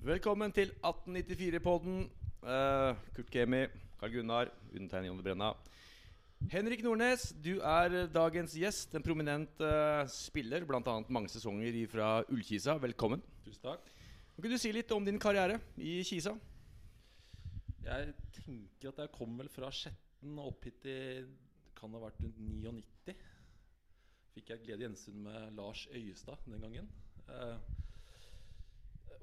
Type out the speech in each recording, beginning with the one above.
Velkommen til 1894-podden. Uh, Kurt Kemi, Karl Gunnar, undertegnet Jonny Brenna. Henrik Nordnes, du er dagens gjest. En prominent uh, spiller, bl.a. mange sesonger fra Ullkisa. Velkommen. Tusen takk. Kan du si litt om din karriere i Kisa? Jeg tenker at jeg kom vel fra Skjetten og opp hit i Kan ha vært rundt 99. Fikk jeg glede gjensyn med Lars Øyestad den gangen. Uh,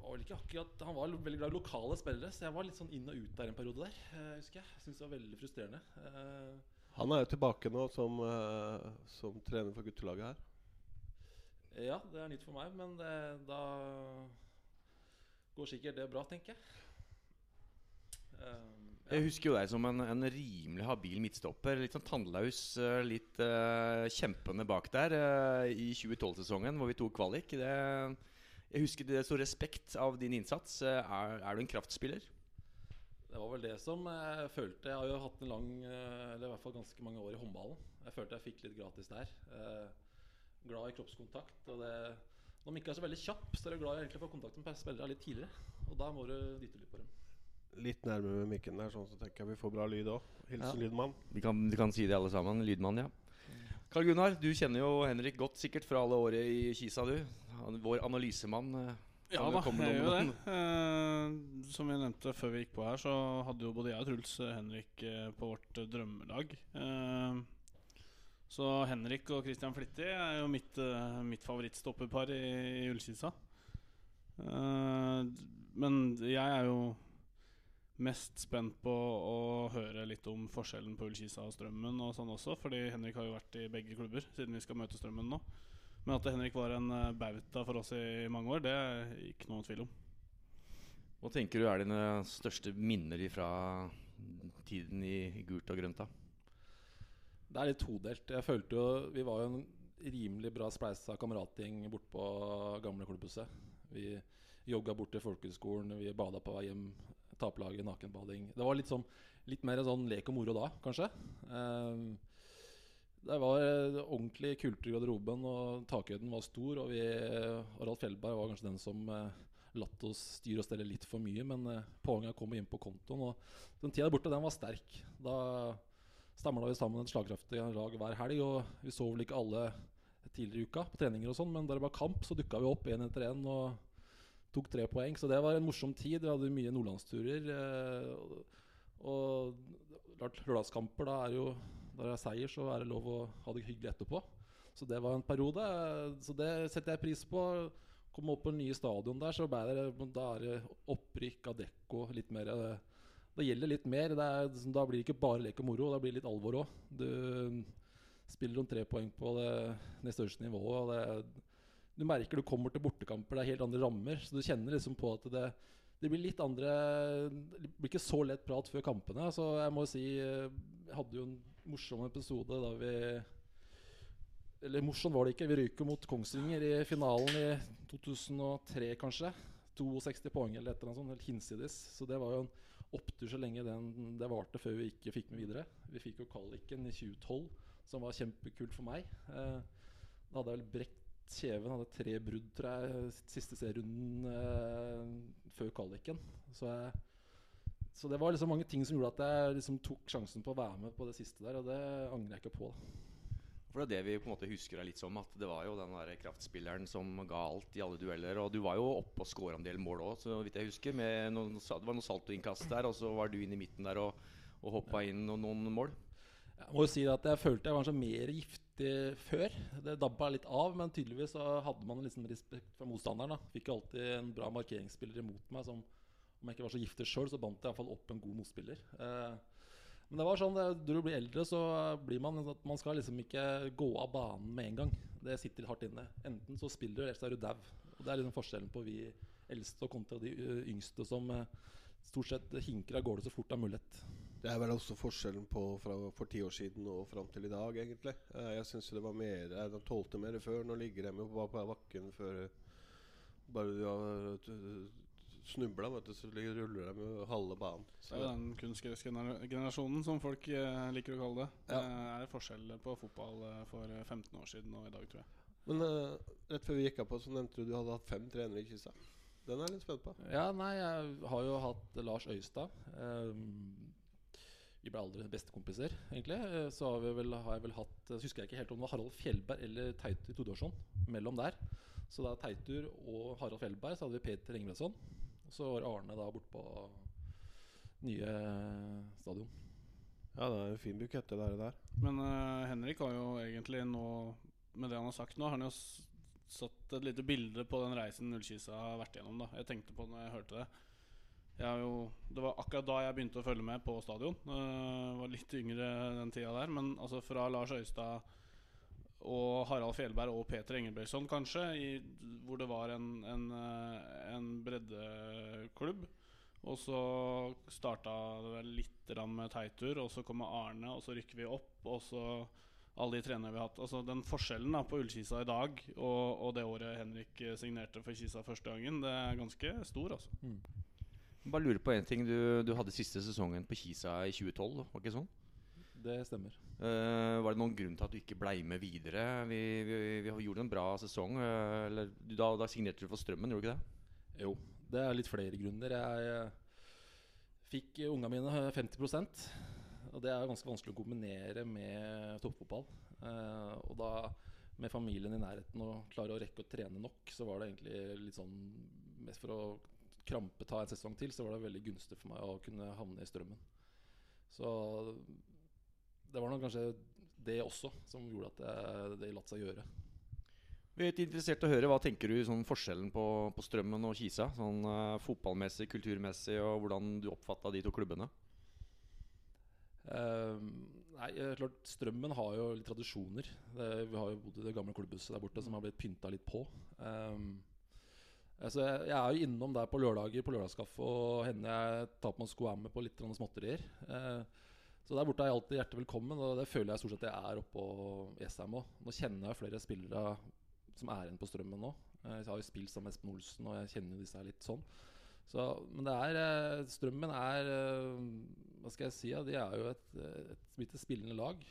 var vel ikke akkurat Han var veldig glad i lokale spillere, så jeg var litt sånn inn og ut der en periode der. Uh, husker Jeg Syns synes det var veldig frustrerende. Uh, han er jo tilbake nå som, uh, som trener for guttelaget her. Ja, det er nytt for meg, men det, da går sikkert det bra, tenker jeg. Um, ja. Jeg husker jo deg som en, en, rimelig habil midtstopper. Litt sånn tannlaus, litt uh, kjempende bak der uh, i 2012-sesongen, hvor vi tok kvalik. Det, jeg husker det så respekt av din innsats. Er, er du en kraftspiller? Det var vel det som jeg følte. Jeg har jo hatt en lang Eller i hvert fall ganske mange år i håndballen. Jeg følte jeg fikk litt gratis der. glad i kroppskontakt. Og det, når de ikke er så veldig kjapp, så er du glad i å få kontakt med spillere litt tidligere. Og da må du dytte litt på dem. Litt nærmere med mikken der, sånn så tenker jeg vi får bra lyd òg. Hilsen ja. lydmann. Vi kan, vi kan, si det alle sammen. Lydmann, ja. Karl Gunnar, du kjenner jo Henrik godt sikkert fra alle året i Kisa, du. Vår analysemann. Ja da, jeg gjør det. Eh, som vi nevnte før vi gikk på her, så hadde jo både jeg og Truls Henrik eh, på vårt drømmelag. Eh, så Henrik og Christian Flittig er jo mitt, mitt favorittstopperpar i, i Ullkisa. Eh, men jeg er jo mest spent på å høre litt om forskjellen på Ullkisa og Strømmen og sånn også, fordi Henrik har jo vært i begge klubber siden vi skal møte Strømmen nå. Men at Henrik var en uh, bauta for oss i mange år, det er ikke noen tvil om. Hva tenker du er dine største minner fra tiden i gult og grønt? da? Det er litt todelt. Jeg følte jo Vi var jo en rimelig bra spleisa kameratgjeng bortpå gamle klubbhuset. Vi jogga bort til folkehøgskolen, vi bada på vei hjem. Taperlaget, nakenbading. Det var litt, sånn, litt mer sånn lek og moro da, kanskje. Eh, det var ordentlig kultur i garderoben, og takhøyden var stor. Og vi, Harald Fjellberg var kanskje den som eh, latt oss styre og stelle litt for mye. Men eh, poenget kom inn på kontoen, og den tida borte, den var sterk. Da stamla vi sammen et slagkraftig lag hver helg. Og vi så vel ikke alle tidligere i uka på treninger og sånn, men da det var kamp, så dukka vi opp én etter én og tok tre poeng. Så det var en morsom tid. Vi hadde mye nordlandsturer. Eh, og lørdagskamper, da er jo Da det er seier, så er det lov å ha det hyggelig etterpå. Så det var en periode. Så det setter jeg pris på. Komme opp på den nye stadion der, så det, da er det opprykk av dekko. Litt mer det gjelder litt mer. Er, da blir det ikke bare lek og moro, da blir det litt alvor òg. Du spiller om tre poeng på det nest største nivået. Det, du merker du kommer til bortekamper, det er helt andre rammer. Så du kjenner liksom på at det, det blir litt andre Det blir ikke så lett prat før kampene. Så jeg må si Jeg hadde jo en morsom episode da vi Eller morsom var det ikke. Vi ryker mot Kongsvinger i finalen i 2003, kanskje. 62 poeng eller et eller annet sånt, helt hinsides. Så det var jo en opptur så lenge den, det varte før vi ikke fikk med videre. Vi fikk jo kvaliken i 2012, som var kjempekult for meg. Eh, da hadde jeg vel brekt kjeven, hadde tre brudd, tror jeg, siste serierunden eh, før kvaliken. Så, jeg, så det var liksom mange ting som gjorde at jeg liksom tok sjansen på å være med på det siste der, og det angrer jeg ikke på. For det er det vi på en måte husker deg litt som. At det var jo den der kraftspilleren som ga alt i alle dueller. Og du var jo oppe og skåra en del mål òg, så vidt jeg husker. Noen, det var noe saltoinnkast der, og så var du inne i midten der og, og hoppa inn noen, noen, mål. Jeg må jo si at jeg følte jeg var så mer giftig før. Det dabba litt av, men tydeligvis så hadde man liksom respekt for motstanderen. Da. Fikk alltid en bra markeringsspiller imot meg. Som, om jeg ikke var så giftig sjøl, så bandt jeg iallfall opp en god motspiller. Eh, men det var sånn, når du blir eldre, så blir man at man skal liksom ikke gå av banen med en gang. Det sitter hardt inne. Enten så spiller du, eller så er du dau. Det er liksom forskjellen på vi eldste kontra de yngste som stort sett hinker av gårde så fort det er mulighet. Det er vel også forskjellen på fra for ti år siden og fram til i dag, egentlig. Jeg syns det var mer De tålte mer før. Nå ligger de jo på bakken før bare du har snubla, vet du, så ruller de med halve banen. Så det er den kunstgressgenerasjonen som folk eh, liker å kalle det. Ja. Det er forskjell på fotball eh, for 15 eh, år siden og i dag, tror jeg. Men uh, rett før vi gikk av på, så nevnte du du hadde hatt fem trenere i Kisa. Den er jeg litt spent på. Ja, nei, jeg har jo hatt Lars Øystad. Um, vi ble aldri bestekompiser, egentlig. Eh, Så har, vi vel, har jeg vel hatt Så husker jeg ikke helt om det var Harald Fjellberg eller Teitur Todorsson mellom der. Så da Teitur og Harald Fjellberg, så hadde vi Peter Engebrettsson. Og så var Arne da borte på nye stadion. Ja, det er en fin bukett, det der. der. Men uh, Henrik har jo egentlig nå, med det han har sagt nå, har han jo satt et lite bilde på den reisen Nullkisa har vært gjennom. da Jeg tenkte på når jeg hørte det. Jeg har jo, det var akkurat da jeg begynte å følge med på stadion. Uh, var litt yngre den tida der. Men altså fra Lars Øystad og Harald Fjellberg og Peter Engelbrektsson, kanskje, i, hvor det var en, en, eh, en breddeklubb. Og så starta det vel litt med Teitur, og så kommer Arne, og så rykker vi opp. Og så alle de trenerne vi har hatt. Altså Den forskjellen da på Ullkisa i dag og, og det året Henrik eh, signerte for Kisa første gangen, det er ganske stor, altså. Bare lurer på en ting. Du, du hadde siste sesongen på Kisa i 2012, var ikke sånn? Det stemmer. Uh, var det noen grunn til at du ikke blei med videre? Vi, vi, vi gjorde en bra sesong. Uh, eller, da, da signerte du for Strømmen, gjorde du ikke det? Jo, det er litt flere grunner. Jeg uh, fikk unga mine 50% og det er ganske vanskelig å kombinere med toppfotball. Og da med familien i nærheten og klare å rekke å trene nok, så var det egentlig litt sånn Mest for å krampe ta en sesong til, så var det veldig gunstig for meg å kunne havne i strømmen. Så det var nok kanskje det også som gjorde at det, det lot seg gjøre. Vi er interessert i å høre Hva tenker du sånn forskjellen på, på Strømmen og Kisa? Sånn uh, Fotballmessig, kulturmessig, og hvordan du oppfatta de to klubbene? Uh, nei, eh, klart Strømmen har jo litt tradisjoner. Det, vi har jo bodd i det gamle klubbhuset der borte som har blitt pynta litt på. Um, altså jeg, jeg er jo innom der på lørdager på lørdagskaffe og hender jeg tar på meg sko og med på litt småtterier. Eh, så der borte er jeg alltid hjertelig velkommen, og det føler jeg stort sett jeg er oppå Jessheim òg. Nå kjenner jeg flere spillere som er igjen på Strømmen nå. Eh, Jeg har jo spilt sammen med Espen Olsen, og jeg kjenner disse her litt sånn. Så, men er eh, Strømmen er eh, Hva skal jeg si? De er jo et, et lite spillende lag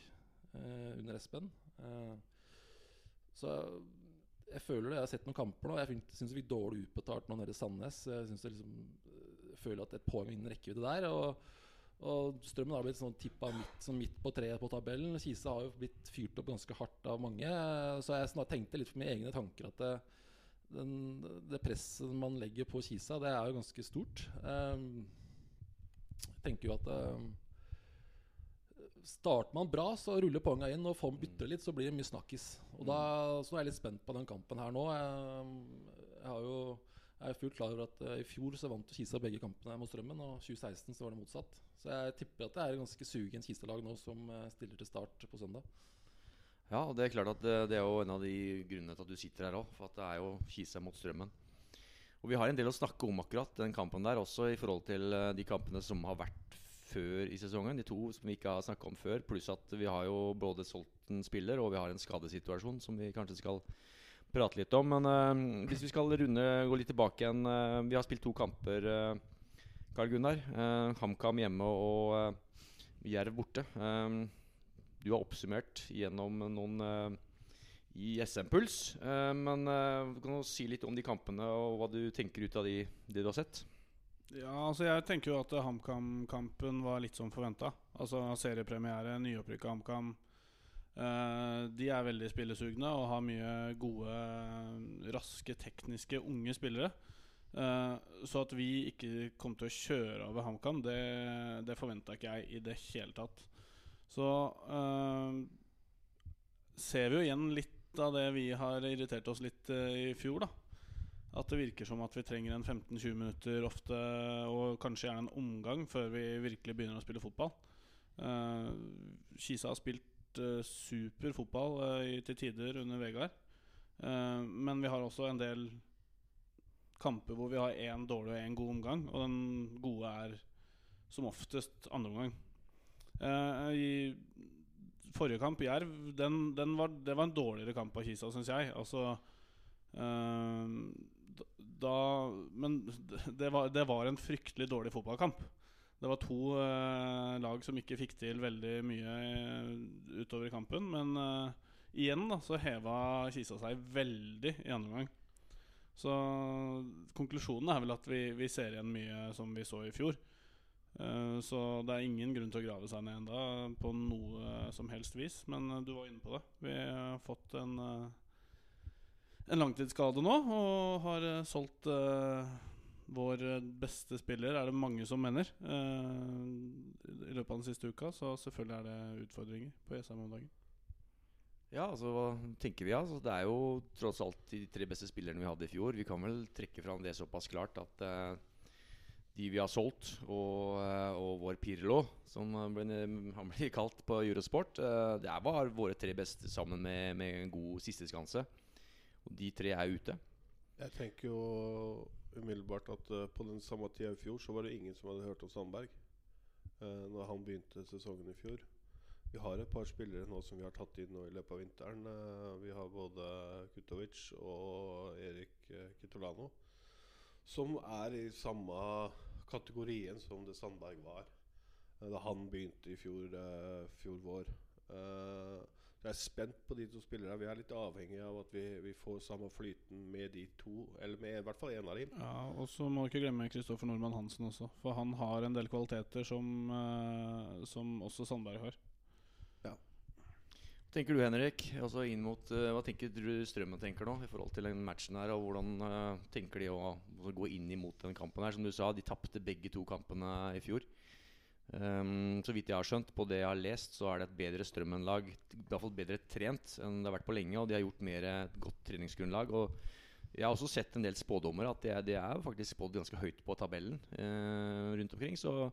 under Espen. Så jeg føler det. Jeg har sett noen kamper nå. Jeg syns vi fikk dårlig utbetalt nå nede i Sandnes. Jeg synes jeg, liksom jeg føler at et poeng innen rekkevidde der. Og, og Strømmen har blitt sånn tippa midt, sånn midt på treet på tabellen. Kisa har jo blitt fyrt opp ganske hardt av mange. Så jeg tenkte litt for mine egne tanker at det, den, det presset man legger på Kisa, det er jo ganske stort. Um, jeg tenker jo at um, Starter man bra, så ruller poengene inn. Og får man bytte litt, så blir det mye snakkis. Og da, så er jeg litt spent på den kampen her nå. Jeg, jeg har jo jeg er fullt klar over at uh, I fjor så vant Kisa begge kampene mot Strømmen, og 2016 så var det motsatt. Så jeg tipper at det er ganske sugent Kisa-lag nå som uh, stiller til start på søndag. Ja, og det er klart at det, det er jo en av de grunnene til at du sitter her òg. For at det er jo Kisa mot Strømmen. Og vi har en del å snakke om akkurat den kampen der, også i forhold til eh, de kampene som har vært før i sesongen. De to som vi ikke har snakka om før. Pluss at vi har jo både solgt en spiller, og vi har en skadesituasjon som vi kanskje skal prate litt om. Men eh, hvis vi skal runde, gå litt tilbake igjen eh, Vi har spilt to kamper, uh, Karl Gunnar. Eh, HamKam hjemme og eh, Jerv borte. Eh, du har oppsummert gjennom noen eh, i SM-puls. eh, men eh, kan du si litt om de kampene og hva du tenker ut av de, det du har sett? Ja, altså Jeg tenker jo at HamKam-kampen var litt som forventa. Altså seriepremiere, nyopprykka HamKam. Eh, de er veldig spillesugne og har mye gode, raske, tekniske, unge spillere. Eh, så at vi ikke kom til å kjøre over HamKam, det, det forventa ikke jeg i det hele tatt. Så eh, ser vi jo igjen litt av det vi har irritert oss litt i fjor, da. At det virker som at vi trenger en 15-20 minutter ofte, og kanskje gjerne en omgang, før vi virkelig begynner å spille fotball. Uh, Kisa har spilt uh, super fotball uh, til tider under Vegard. Uh, men vi har også en del kamper hvor vi har én dårlig og én god omgang, og den gode er som oftest andre omgang. I forrige kamp, Jerv, den, den var, det var en dårligere kamp av Kisa, syns jeg. Altså da, Men det var, det var en fryktelig dårlig fotballkamp. Det var to eh, lag som ikke fikk til veldig mye eh, utover i kampen. Men eh, igjen da, så heva Kisa seg veldig i andre omgang. Så konklusjonen er vel at vi, vi ser igjen mye som vi så i fjor. Eh, så det er ingen grunn til å grave seg ned enda på noe som helst vis. Men eh, du var inne på det. Vi har fått en, eh, en langtidsskade nå og har eh, solgt eh, vår beste spiller, er det mange som mener, eh, i løpet av den siste uka. Så selvfølgelig er det utfordringer på Jessheim om dagen. Ja, altså hva tenker vi? Altså, det er jo tross alt de tre beste spillerne vi hadde i fjor. Vi kan vel trekke fram det såpass klart at uh, de vi har solgt, og, uh, og vår Pirlo, som ble, han blir kalt på Eurosport, uh, det er bare våre tre beste sammen med, med en god sisteskanse. Og de tre er ute. Jeg tenker jo umiddelbart at uh, på den samme tida i fjor så var det ingen som hadde hørt om Sandberg. Uh, når han begynte sesongen i fjor. Vi har et par spillere nå som vi har tatt inn nå i løpet av vinteren. Uh, vi har både Kutovic og Erik uh, Kitolano. Som er i samme kategorien som det Sandberg var da han begynte i fjor, fjor vår. Så jeg er spent på de to spillerne. Vi er litt avhengig av at vi, vi får samme flyten med de to. Eller med i hvert fall én av dem. Ja, Og så må du ikke glemme Kristoffer Nordmann Hansen også. For han har en del kvaliteter som, eh, som også Sandberg har. Hva tenker du, Henrik? Altså inn mot, eh, hva tenker du Strømmen tenker nå i forhold til den matchen her? Og hvordan eh, tenker de å, å gå inn imot den kampen her? Som du sa, de tapte begge to kampene i fjor. Ehm, så vidt jeg har skjønt, på det jeg har lest, så er det et bedre Strømmen-lag. I hvert fall bedre trent enn det har vært på lenge. Og de har gjort mer et godt treningsgrunnlag. Og jeg har også sett en del spådommer at det, er- det er faktisk spådd ganske høyt på tabellen eh, rundt omkring. Så,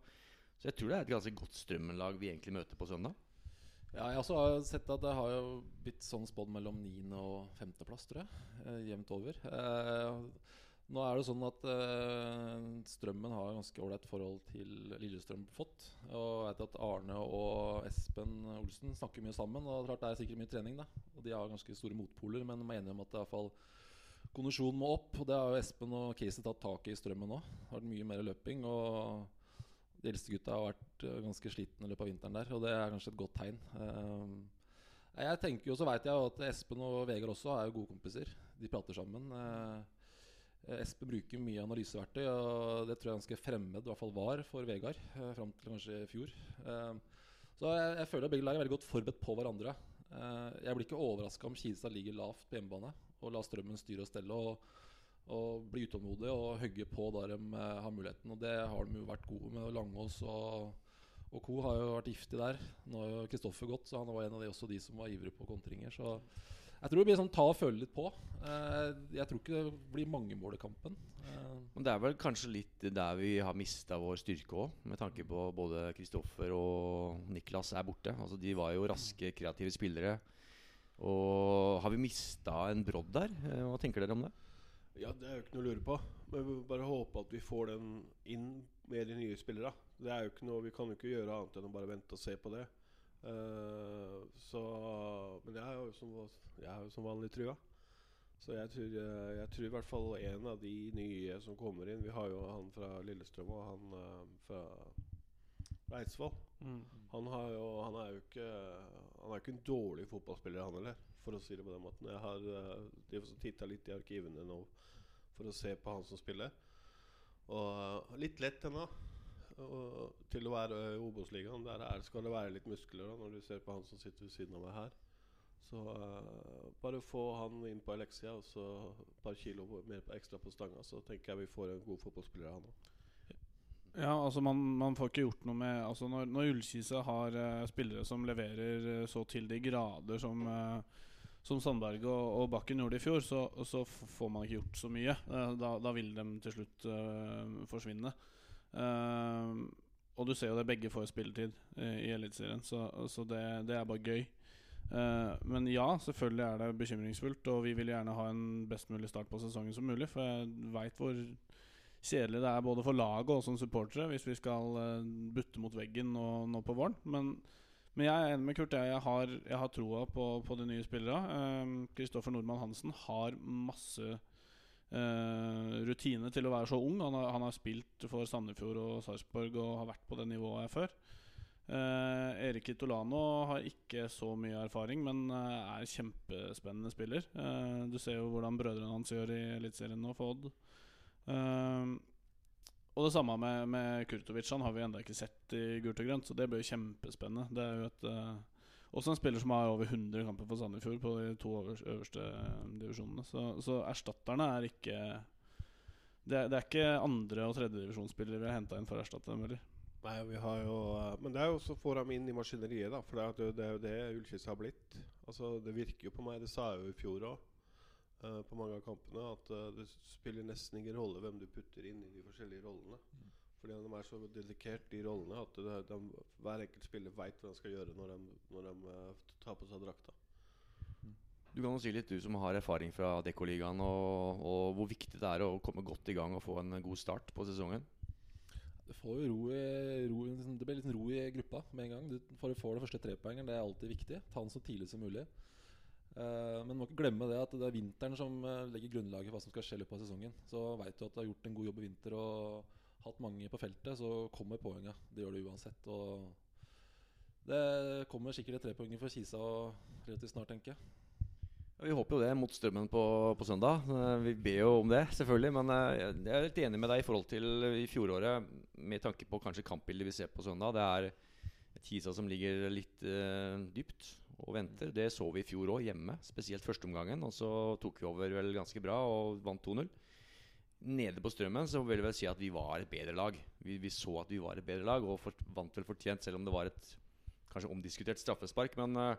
så jeg tror det er et ganske godt Strømmen-lag vi egentlig møter på søndag. Ja, jeg også har sett at det har jo blitt sånn spådd mellom 9. og 5. plass, tror jeg. Eh, jevnt over. Eh, nå er det sånn at uh, Strømmen har ganske ålreit forhold til Lillestrøm fått. Og jeg vet at Arne og Espen Olsen snakker mye sammen. Og klart det er sikkert mye trening, da. Og de har ganske store motpoler, men de er enige om at det kondisjonen må opp. Og det har jo Espen og Casey tatt tak i Strømmen nå. Det har vært mye mer løping. Og de eldste gutta har vært eh, ganske slitne i løpet av vinteren der, og det er kanskje et godt tegn. Uh, jeg tenker jo, så vet jeg at Espen og Vegard også er jo gode kompiser. De prater sammen. Eh, Espen bruker mye analyseverktøy, og det tror jeg ganske fremmed, i hvert fall var, for Vegard eh, fram til kanskje i fjor. Eh, så jeg, jeg føler at begge lag er veldig godt forberedt på hverandre. Eh, jeg blir ikke overraska om Kisa ligger lavt på hjemmebane og lar strømmen styre og stelle. og og bli utålmodige og hogge på der de eh, har muligheten. Og det har de jo vært gode med. Langås og, og co. har jo vært giftig der. Nå har jo Kristoffer gått, så han var en av de, også de som var ivrige på kontringer. Så jeg tror det blir sånn ta og føle litt på. Eh, jeg tror ikke det blir mange mål i kampen. Eh, Men det er vel kanskje litt der vi har mista vår styrke òg, med tanke på både Kristoffer og Niklas er borte. Altså De var jo raske, kreative spillere. Og har vi mista en brodd der? Eh, Hva tenker dere om det? Ja, Det er jo ikke noe å lure på. Men vi må bare håpe at vi får den inn med de nye spillerne. Det er jo ikke noe, Vi kan jo ikke gjøre annet enn å bare vente og se på det. Eh, så Men jeg er jo som, som vanlig trua. Så jeg tror, eh, jeg tror i hvert fall en av de nye som kommer inn Vi har jo han fra Lillestrøm og han uh, fra Eidsvoll. Han, har jo, han er jo ikke Han er ikke en dårlig fotballspiller, han heller, for å si det på den måten. Jeg har uh, titta litt i arkivene nå for å se på han som spiller. Og litt lett ennå. Til å være i Obos-ligaen. Der er, skal det være litt muskler da, når du ser på han som sitter ved siden av meg her. Så uh, bare få han inn på Alexia og så et par kilo mer ekstra på stanga, så tenker jeg vi får en god fotballspiller av han òg. Ja, altså man, man får ikke gjort noe med Altså Når, når Ullkise har uh, spillere som leverer uh, så til de grader som, som Sandberg og, og Bakken gjorde i fjor, så, så får man ikke gjort så mye. Da, da vil de til slutt forsvinne. Eh, og du ser jo det begge får spilletid eh, i Eliteserien, så, så det, det er bare gøy. Eh, men ja, selvfølgelig er det bekymringsfullt, og vi vil gjerne ha en best mulig start på sesongen som mulig, for jeg veit hvor kjedelig det er både for laget og som supportere hvis vi skal eh, butte mot veggen nå, nå på våren. Men, men jeg er enig med Kurt. Jeg, jeg, har, jeg har troa på, på de nye spillerne. Kristoffer Nordmann Hansen har masse rutine til å være så ung. Han har, han har spilt for Sandefjord og Sarpsborg og har vært på det nivået før. Uh, Erik Itolano har ikke så mye erfaring, men uh, er kjempespennende spiller. Uh, du ser jo hvordan brødrene hans gjør i Eliteserien nå for Odd. Eh, og det samme med, med Kurtovic. Han har vi ennå ikke sett i gult og grønt, så det blir kjempespennende. Det er jo et eh, også en spiller som har over 100 kamper for Sandefjord på de to øverste, øverste divisjonene. Så, så, erstatterne er ikke Det er, det er ikke andre- og tredjedivisjonsspillere vi har henta inn for å erstatte dem heller. Nei, vi har jo eh, Men det er jo så får få dem inn i maskineriet, da. For det er, jo- det er jo det Ullkis har blitt. Altså, Det virker jo på meg, det sa jeg jo i fjor òg, på mange av kampene, at uh, det spiller nesten ingen rolle hvem du putter inn i de forskjellige rollene. Fordi de er så dedikert, de rollene, at de, de, hver enkelt spiller veit hva de skal gjøre når de, når de eh, tar på seg drakta. Du kan jo si litt, du som har erfaring fra Dekoligaen, og, og hvor viktig det er å komme godt i gang og få en god start på sesongen. Du får jo ro i, ro, det blir litt ro i gruppa med en gang. Du får, får det første trepoengeren. Det er alltid viktig. Ta den så tidlig som mulig. Uh, men må ikke glemme det at det er vinteren som eh, legger grunnlaget for hva som skal skje i løpet av sesongen. Så veit du at du har gjort en god jobb i vinter og hatt mange på feltet, så kommer poenga. Det gjør det uansett. Og det kommer sikkert et trepoenger for Kisa relativt snart, tenker jeg. Vi håper jo det mot Strømmen på, på søndag. Eh, Vi ber jo om det, selvfølgelig. Men eh, jeg er litt enig med deg i forhold til i fjoråret, med tanke på kanskje kampbildet vi ser på søndag. Det er et Kisa som ligger litt uh, dypt og venter. Det så vi i fjor òg, hjemme. Spesielt førsteomgangen. Og så tok vi over vel ganske bra og vant 2-0. Nede på Strømmen så vil jeg vel si at vi var et bedre lag. Vi, vi så at vi var et bedre lag, og for, vant vel fortjent, selv om det var et kanskje omdiskutert straffespark. Men uh,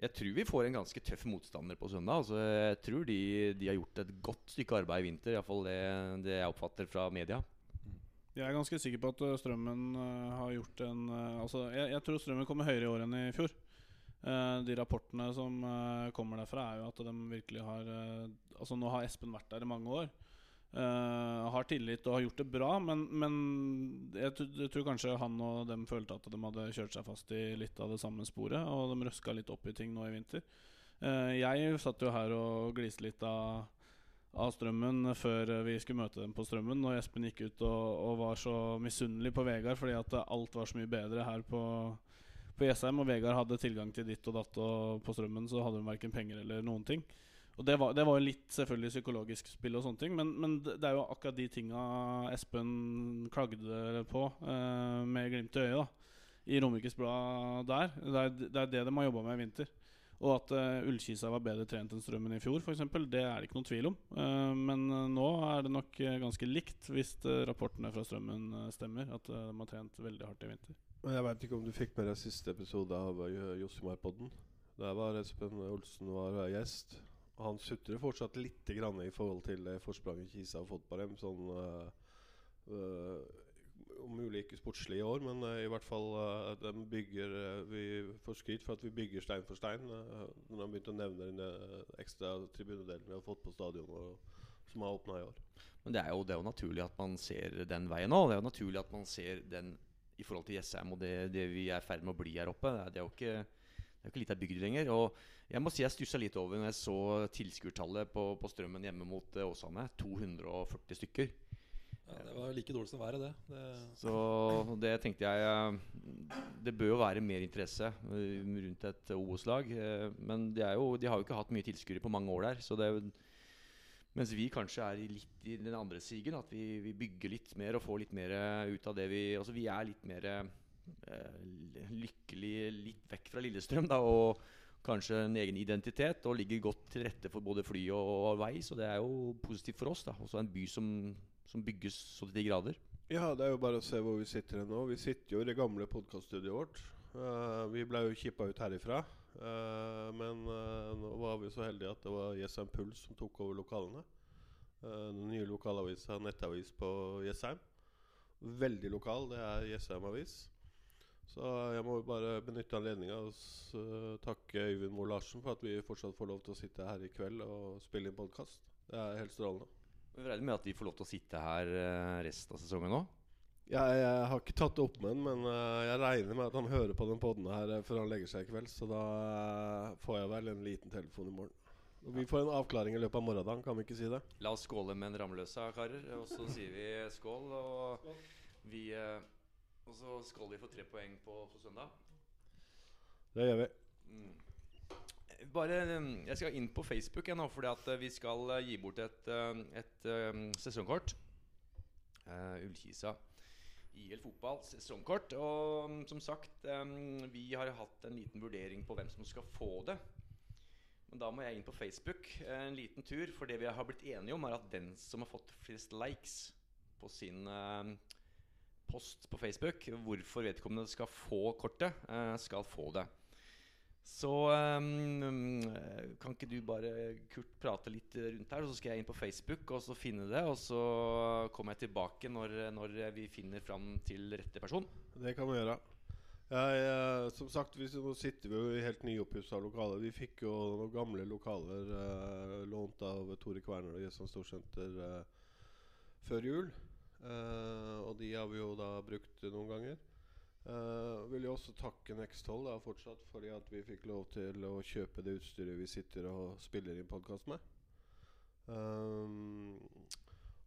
jeg tror vi får en ganske tøff motstander på søndag. Altså, jeg tror de, de har gjort et godt stykke arbeid i vinter, iallfall det, det jeg oppfatter fra media. Jeg er ganske sikker på at uh, Strømmen uh, har gjort en Altså, jeg, jeg tror Strømmen kommer høyere i år enn i fjor. De rapportene som kommer derfra, er jo at de virkelig har Altså, nå har Espen vært der i mange år. Uh, har tillit og har gjort det bra, men, men jeg, jeg tror kanskje han og dem følte at de hadde kjørt seg fast i litt av det samme sporet, og de røska litt opp i ting nå i vinter. Uh, jeg satt jo her og gliste litt av av Strømmen før vi skulle møte dem på Strømmen. Når Espen gikk ut og, og var så misunnelig på Vegard fordi at alt var så mye bedre her på, på Jessheim. Og Vegard hadde tilgang til ditt og datt, og på Strømmen så hadde hun verken penger eller noen ting. Og det var, det var litt selvfølgelig psykologisk spill og sånne ting, men, men det er jo akkurat de tinga Espen klagde på eh, med glimt i øyet da i Romerikes Blad der. Det er, det er det de har jobba med i vinter. Og at uh, Ullkisa var bedre trent enn Strømmen i fjor, f.eks., det er det ikke noen tvil om. Uh, men eh, nå er det nok ganske likt, hvis uh, rapportene fra Strømmen stemmer. At de har trent veldig hardt i vinter. Jeg veit ikke om du fikk med deg siste episode av Josimar-podden. Der var Espen Olsen var gjest. Han sutrer fortsatt litt i forhold til det forspranget Kisa har fått på dem. Sånn uh, uh, Om mulig ikke sportslig i år, men uh, i hvert fall bygger Vi får skryt for at vi bygger stein for stein. Når han begynte å nevne den ekstra tribunedelen vi har fått på stadionet som har åpna i år. Men det er, jo, det er jo naturlig at man ser den veien òg. Det er jo naturlig at man ser den i forhold til Jessheim og det, det vi er i ferd med å bli her oppe. Det er jo ikke det er jo ikke lita bygd lenger. Og jeg må si jeg stussa litt over når jeg så tilskuertallet på, på Strømmen hjemme mot eh, Åsane. 240 stykker. Ja, det var like dårlig som været, det. det Så det tenkte jeg eh, Det bør jo være mer interesse eh, rundt et Obos-lag. eh, Men de, er jo, de har jo ikke hatt mye tilskuere på mange år der. Så det er jo mens vi kanskje er litt i den andre sigen, at vi, vi bygger litt mer og får litt mer ut av det vi Altså vi er litt mer lykkelig litt vekk fra Lillestrøm, da, og kanskje en egen identitet, og ligger godt til rette for både fly og, vei, så det er jo positivt for oss. da Også en by som, som bygges så til de grader. Ja, det er jo bare å se hvor vi sitter nå. Vi sitter jo i det gamle podkaststudioet vårt. Uh, vi ble jo kippa ut herifra. Uh, men uh, nå var vi så heldige at det var Jessheim Puls som tok over lokalene. Eh, den nye lokalavisa, nettavis på Jessheim. Veldig lokal. Det er Jessheim Avis. Så jeg må bare benytte anledninga og eh, takke Øyvind Moe Larsen for at vi fortsatt får lov til å sitte her i kveld og spille inn podkast. Det er helt strålende. Vi regner med at vi får lov til å sitte her eh, resten av sesongen òg. Jeg, jeg har ikke tatt det opp med han, men eh, jeg regner med at han hører på den podden her før han legger seg i kveld. Så da får jeg vel en liten telefon i morgen. Og vi får en avklaring i løpet av morgendagen, kan vi ikke si det? La oss skåle med en Ramløsa, karer. Og så sier vi skål. Og vi, eh, Og så skal vi få tre poeng på, på søndag. Det gjør vi. Mm. Bare mm, Jeg skal inn på Facebook jeg nå, fordi at eh, vi skal eh, gi bort et, et, et eh, sesongkort. Uh, Ullkisa IL fotball sesongkort. Og mm, som sagt, um, vi har hatt en liten vurdering på hvem som skal få det. Men da må jeg inn på Facebook eh, en liten tur. For det vi har blitt enige om, er at den som har fått flest likes på sin eh, post på Facebook, hvorfor vedkommende skal få kortet, eh, skal få det. Så ehm, kan ikke du bare, Kurt, prate litt rundt her, så skal jeg inn på Facebook og så finne det. Og så kommer jeg tilbake når, når vi finner fram til rette person. Det kan vi gjøre. Jeg, eh, som sagt, vi, nå sitter vi jo i helt nyoppussa lokaler. Vi fikk jo noen gamle lokaler eh, lånt av Tore Kverner og Jessheim Storsenter eh, før jul. Eh, og de har vi jo da brukt noen ganger. Uh, vil jo også takke Nexthold da, fortsatt fordi at vi fikk lov til å kjøpe det utstyret vi sitter og spiller inn podkast med. Um,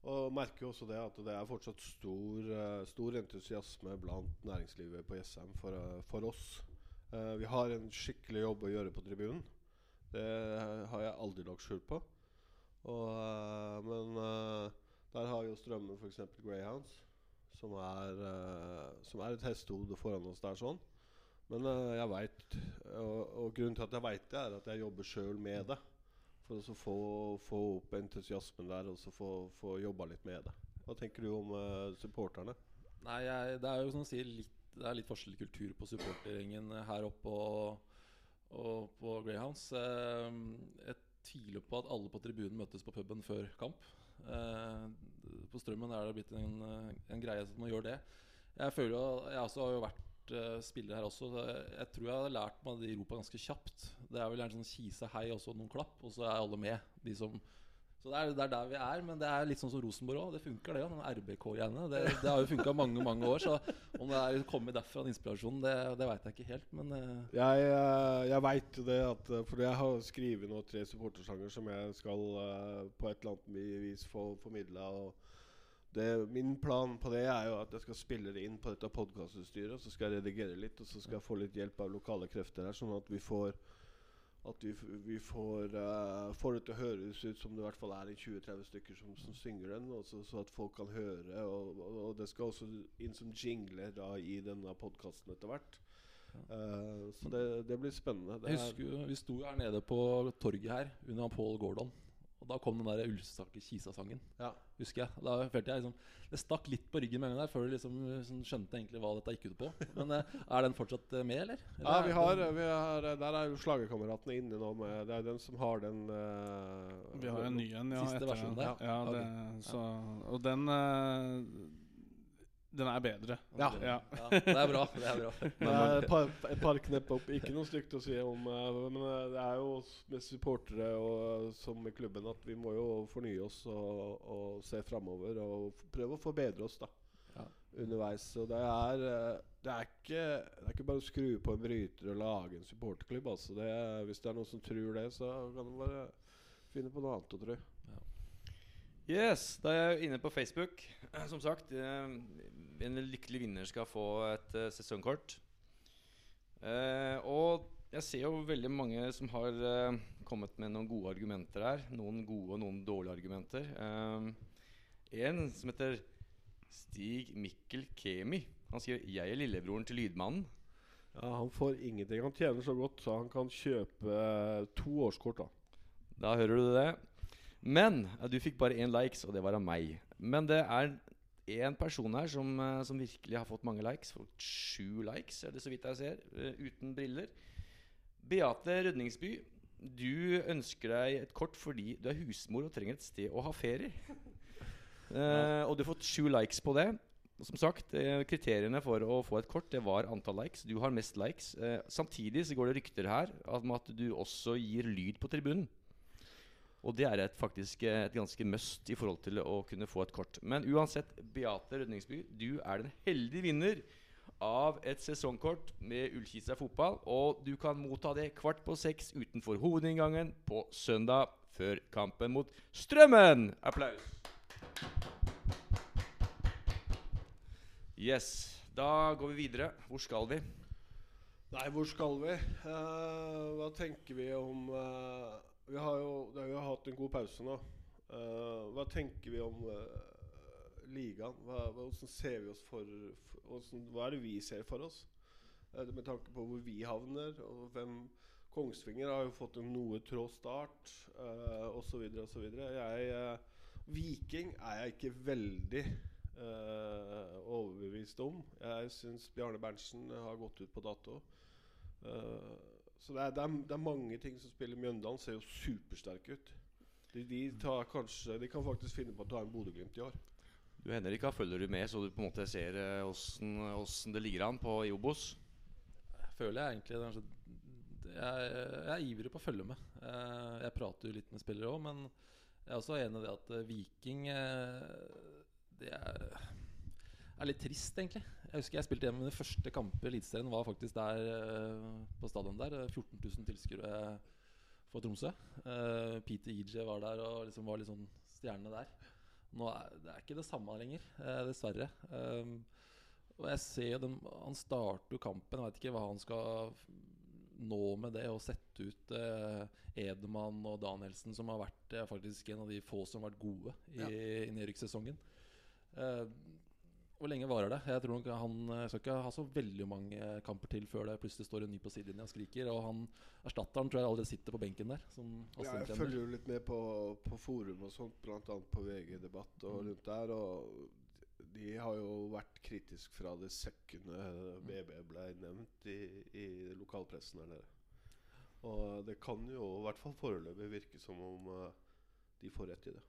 og merker jo også det at det er fortsatt stor, uh, stor entusiasme blant næringslivet på Jessheim for, uh, for oss. vi har en skikkelig jobb å gjøre på tribunen. Det har jeg aldri lagt skjul på. Og, jo f.eks. Greyhounds som er, uh, som er et hestehode foran oss der sånn. Men uh, jeg veit og, og, grunnen til at jeg veit det, er at jeg jobber sjøl med det. For å få, få, opp entusiasmen der og så få, få jobba litt med det. Hva tenker du om uh, supporterne? Nei, jeg, Det er jo som du sier litt, det er litt forskjellig kultur på supportergjengen her oppe og, og på Greyhounds. Jeg tviler på at alle på tribunen møtes på puben før kamp. På Strømmen er det blitt en, en greie at man gjør det. Jeg føler jo, jeg også har jo vært uh, spiller her også. Jeg tror jeg har lært meg det i Europa ganske kjapt. Det er vel gjerne sånn kise hei og så noen klapp, og så er alle med. De som så det er, det er, der vi er, men det er litt sånn som Rosenborg òg. Det funker, det. Den RBK-greiene. Det, det, har jo funka mange mange år. Så om det er kommet derfra, den inspirasjonen, det, det veit jeg ikke helt. Men uh. Jeg, eh, jeg veit det, at, for jeg har skrevet nå tre supportersanger som jeg skal på et eller annet vis få formidla. Min plan på det er jo at jeg skal spille det inn på dette podkastutstyret. Så skal jeg redigere litt, og så skal jeg få litt hjelp av lokale krefter her, sånn at vi får at vi, vi får, uh, får, det til å høres ut som det i hvert fall er 20-30 stykker som, som, synger den, også, så at folk kan høre. Og, og, og, det skal også inn som jingler da, i denne podkasten etter hvert. Uh, så det, det, blir spennende. Det jeg husker Vi sto her nede på torget her under Paul Gordon. Og da kom den der Ulstake Kisa-sangen. Ja. Husker jeg Da følte jeg liksom Det stakk litt på ryggen med en gang der før du liksom, liksom, skjønte egentlig hva dette gikk ut på. Men uh, er den fortsatt uh, med, eller? eller? Ja, vi har, vi har, Der er jo Slagerkameratene inne nå. Med, det er den som har den uh, Vi har en ny en, ja. Siste versjonen der? Ja, det, okay. så, og den den er bedre. Ja. ja. ja. Det er bra. Det er bra. Det er et par, et par knepp opp. Ikke noe stygt å si om uh, Men uh, det er jo med supportere og, som i klubben at vi må jo fornye oss og, og se framover og prøve å forbedre oss da ja. underveis. Så det er, det, er ikke, det er ikke bare å skru på en bryter og lage en supporterklubb. Altså det, hvis det er noen som tror det, så kan du bare finne på noe annet å tro. Ja. Yes, da er jeg inne på Facebook. Som sagt, en lykkelig vinner skal få et uh, sesongkort. Uh, og jeg ser jo veldig mange som har uh, kommet med noen gode argumenter her. Noen gode og noen dårlige argumenter. en som heter Stig Mikkel Kemi. Han sier 'Jeg er lillebroren til lydmannen'. Ja, Han får ingenting. Han tjener så godt så han kan kjøpe to årskort. Da Da hører du det. Men du fikk bare én likes, og det var av meg. Men det er én person her som, eh, som, virkelig har fått mange likes. Fått sju likes, er det så vidt jeg ser, uh, uten briller. Beate Rødningsby, du ønsker deg et kort fordi du er husmor og trenger et sted å ha ferie. Uh, og du har fått sju likes på det. Som sagt, uh, Kriteriene for å få et kort Det var antall likes. Du har mest likes. samtidig så går det rykter her om at du også gir lyd på tribunen. Og det er et, faktisk et ganske must i forhold til å kunne få et kort. Men uansett, Beate Rødningsby, du er den heldige vinner av et sesongkort med Ullkisa fotball. Og du kan motta det kvart på seks utenfor hovedinngangen på søndag før kampen mot Strømmen. Applaus. Yes. Da går vi videre. Hvor skal vi? Nei, hvor skal vi? Uh, hva tenker vi om eh, Vi har jo, det har hatt en god pause nå. Uh, hva tenker vi om uh, ligaen? Hva, hvordan ser vi oss for, for hvordan, Hva er det vi ser for oss? Uh, med tanke på hvor vi havner, og hvem Kongsvinger har jo fått en noe trå start, uh, osv., osv. Uh, Viking er jeg ikke veldig uh, overbevist om. Jeg syns Bjarne Berntsen har gått ut på dato. Uh, så det er, det, er, det er, mange ting som spiller. Mjøndalen ser jo supersterke ut. De, de, kanskje, de, kan faktisk finne på å ta en Bodø-Glimt i år. Du Henrik, følger du med, så du på en måte ser åssen det ligger an på i Obos? Føler jeg egentlig det er jeg, jeg, er ivrig på å følge med. Eh, jeg prater jo litt med spillere òg, men jeg er også enig i det at eh, Viking eh, Det er, er, litt trist, egentlig. Jeg husker jeg spilte hjemme mine første kamper i Eliteserien. Var faktisk der på stadion der. 14 000 tilskuere for Tromsø. Peter EJ var der og liksom var litt sånn stjerne der. Nå er det er ikke det samme lenger, dessverre. Og jeg ser dem, Han starter jo kampen. Jeg vet ikke hva han skal nå med det å sette ut eh, Edemann og Danielsen, som har vært eh, faktisk en av de få som har vært gode i, ja. i nedrykkssesongen. Eh, hvor lenge varer det? Jeg tror nok Han eh, skal ikke ha så veldig mange kamper til før det plutselig står en ny på sidelinja og skriker. Og han erstatteren tror jeg allerede sitter på benken der. ja, jeg følger jo litt med på, på forum og sånt, bl.a. på VG Debatt og mm. rundt der. Og de har jo vært kritisk fra det sekundet BB ble nevnt i, i lokalpressen her nede. Og det kan jo i hvert fall foreløpig virke som om uh, de får rett i det.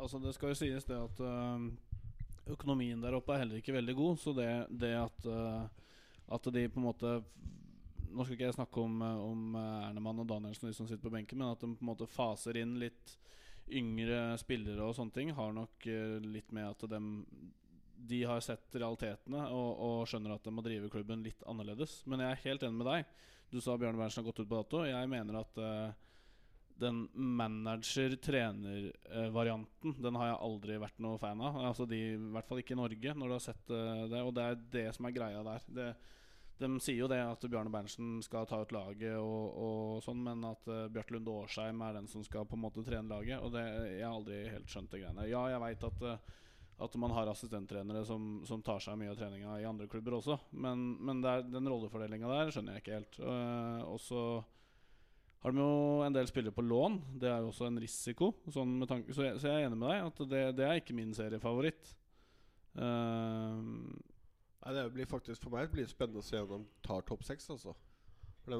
Altså Det skal jo sies det at uh, økonomien der oppe er heller ikke veldig god. Så det, det at, uh, at de på en måte Nå skal ikke jeg snakke om, om Ernemann og Danielsen de som sitter på benken, men at de på en måte faser inn litt yngre spillere og sånne ting, har nok litt med at de de har sett realitetene og, og, skjønner at de må drive klubben litt annerledes. Men jeg er helt enig med deg. Du sa Bjørn Berntsen har gått ut på dato. Jeg mener at uh, den manager-trener-varianten Den har jeg aldri vært noe fan av. Altså de, I hvert fall ikke i Norge, når du har sett uh, det. Og det er det som er greia der. Det, de sier jo det at Bjarne Berntsen skal ta ut laget, og, og sånn men at uh, Bjarte Lund Årsheim er den som skal på en måte trene laget. Og det, jeg har aldri helt skjønt det greiene. Ja, jeg veit at uh, at man har assistenttrenere som, som, tar seg mye av treninga i andre klubber også. Men, men der, den rollefordelinga der skjønner jeg ikke helt. Uh, og så har de jo en del spillere på lån. Det er jo også en risiko. Sånn tanke, så, jeg, så, jeg, er enig med deg at det, det er ikke min seriefavoritt. Uh, Nei, det blir faktisk For meg blir det spennende å se om de tar topp seks. Altså. De,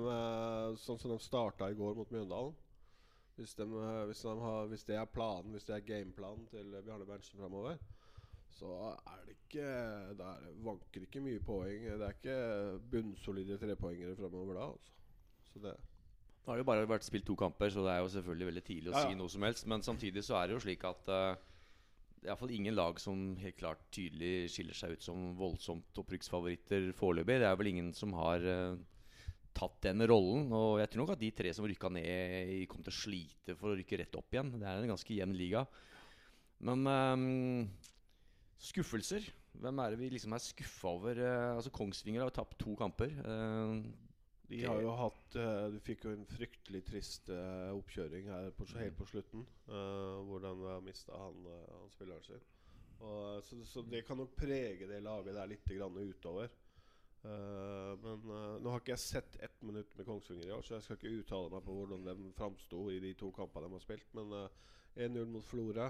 sånn som de starta i går mot Mjøndalen. Hvis, de, hvis, de har, hvis, det er planen, hvis det er gameplanen til Bjarne Berntsen framover, så er det ikke Da vanker ikke mye poeng. Det er ikke bunnsolide trepoengere framover da. Altså. Så det Nå har det jo bare vært spilt to kamper, så det er jo selvfølgelig veldig tidlig å ja, ja. si noe som helst. Men samtidig så er det jo slik at uh, det er iallfall ingen lag som helt klart tydelig skiller seg ut som voldsomt opprykksfavoritter foreløpig. Det er vel ingen som har uh, tatt den rollen. Og jeg tror nok at de tre som rykka ned, kommer til å slite for å rykke rett opp igjen. Det er en ganske jevn liga. Men um, Skuffelser. Hvem er det vi liksom er skuffa over? Uh, altså Kongsvinger har tapt to kamper. Uh, de har jo hatt uh, Du fikk jo en fryktelig trist oppkjøring her på, helt på slutten. Hvordan de mista han, han, spilleren sin. Og, så, så, det kan nok prege det laget der litt grann utover. men nå har ikke jeg sett ett minutt med Kongsvinger i år, så jeg skal ikke uttale meg på hvordan de framsto i de to kampene de har spilt. Men 1-0 mot Florø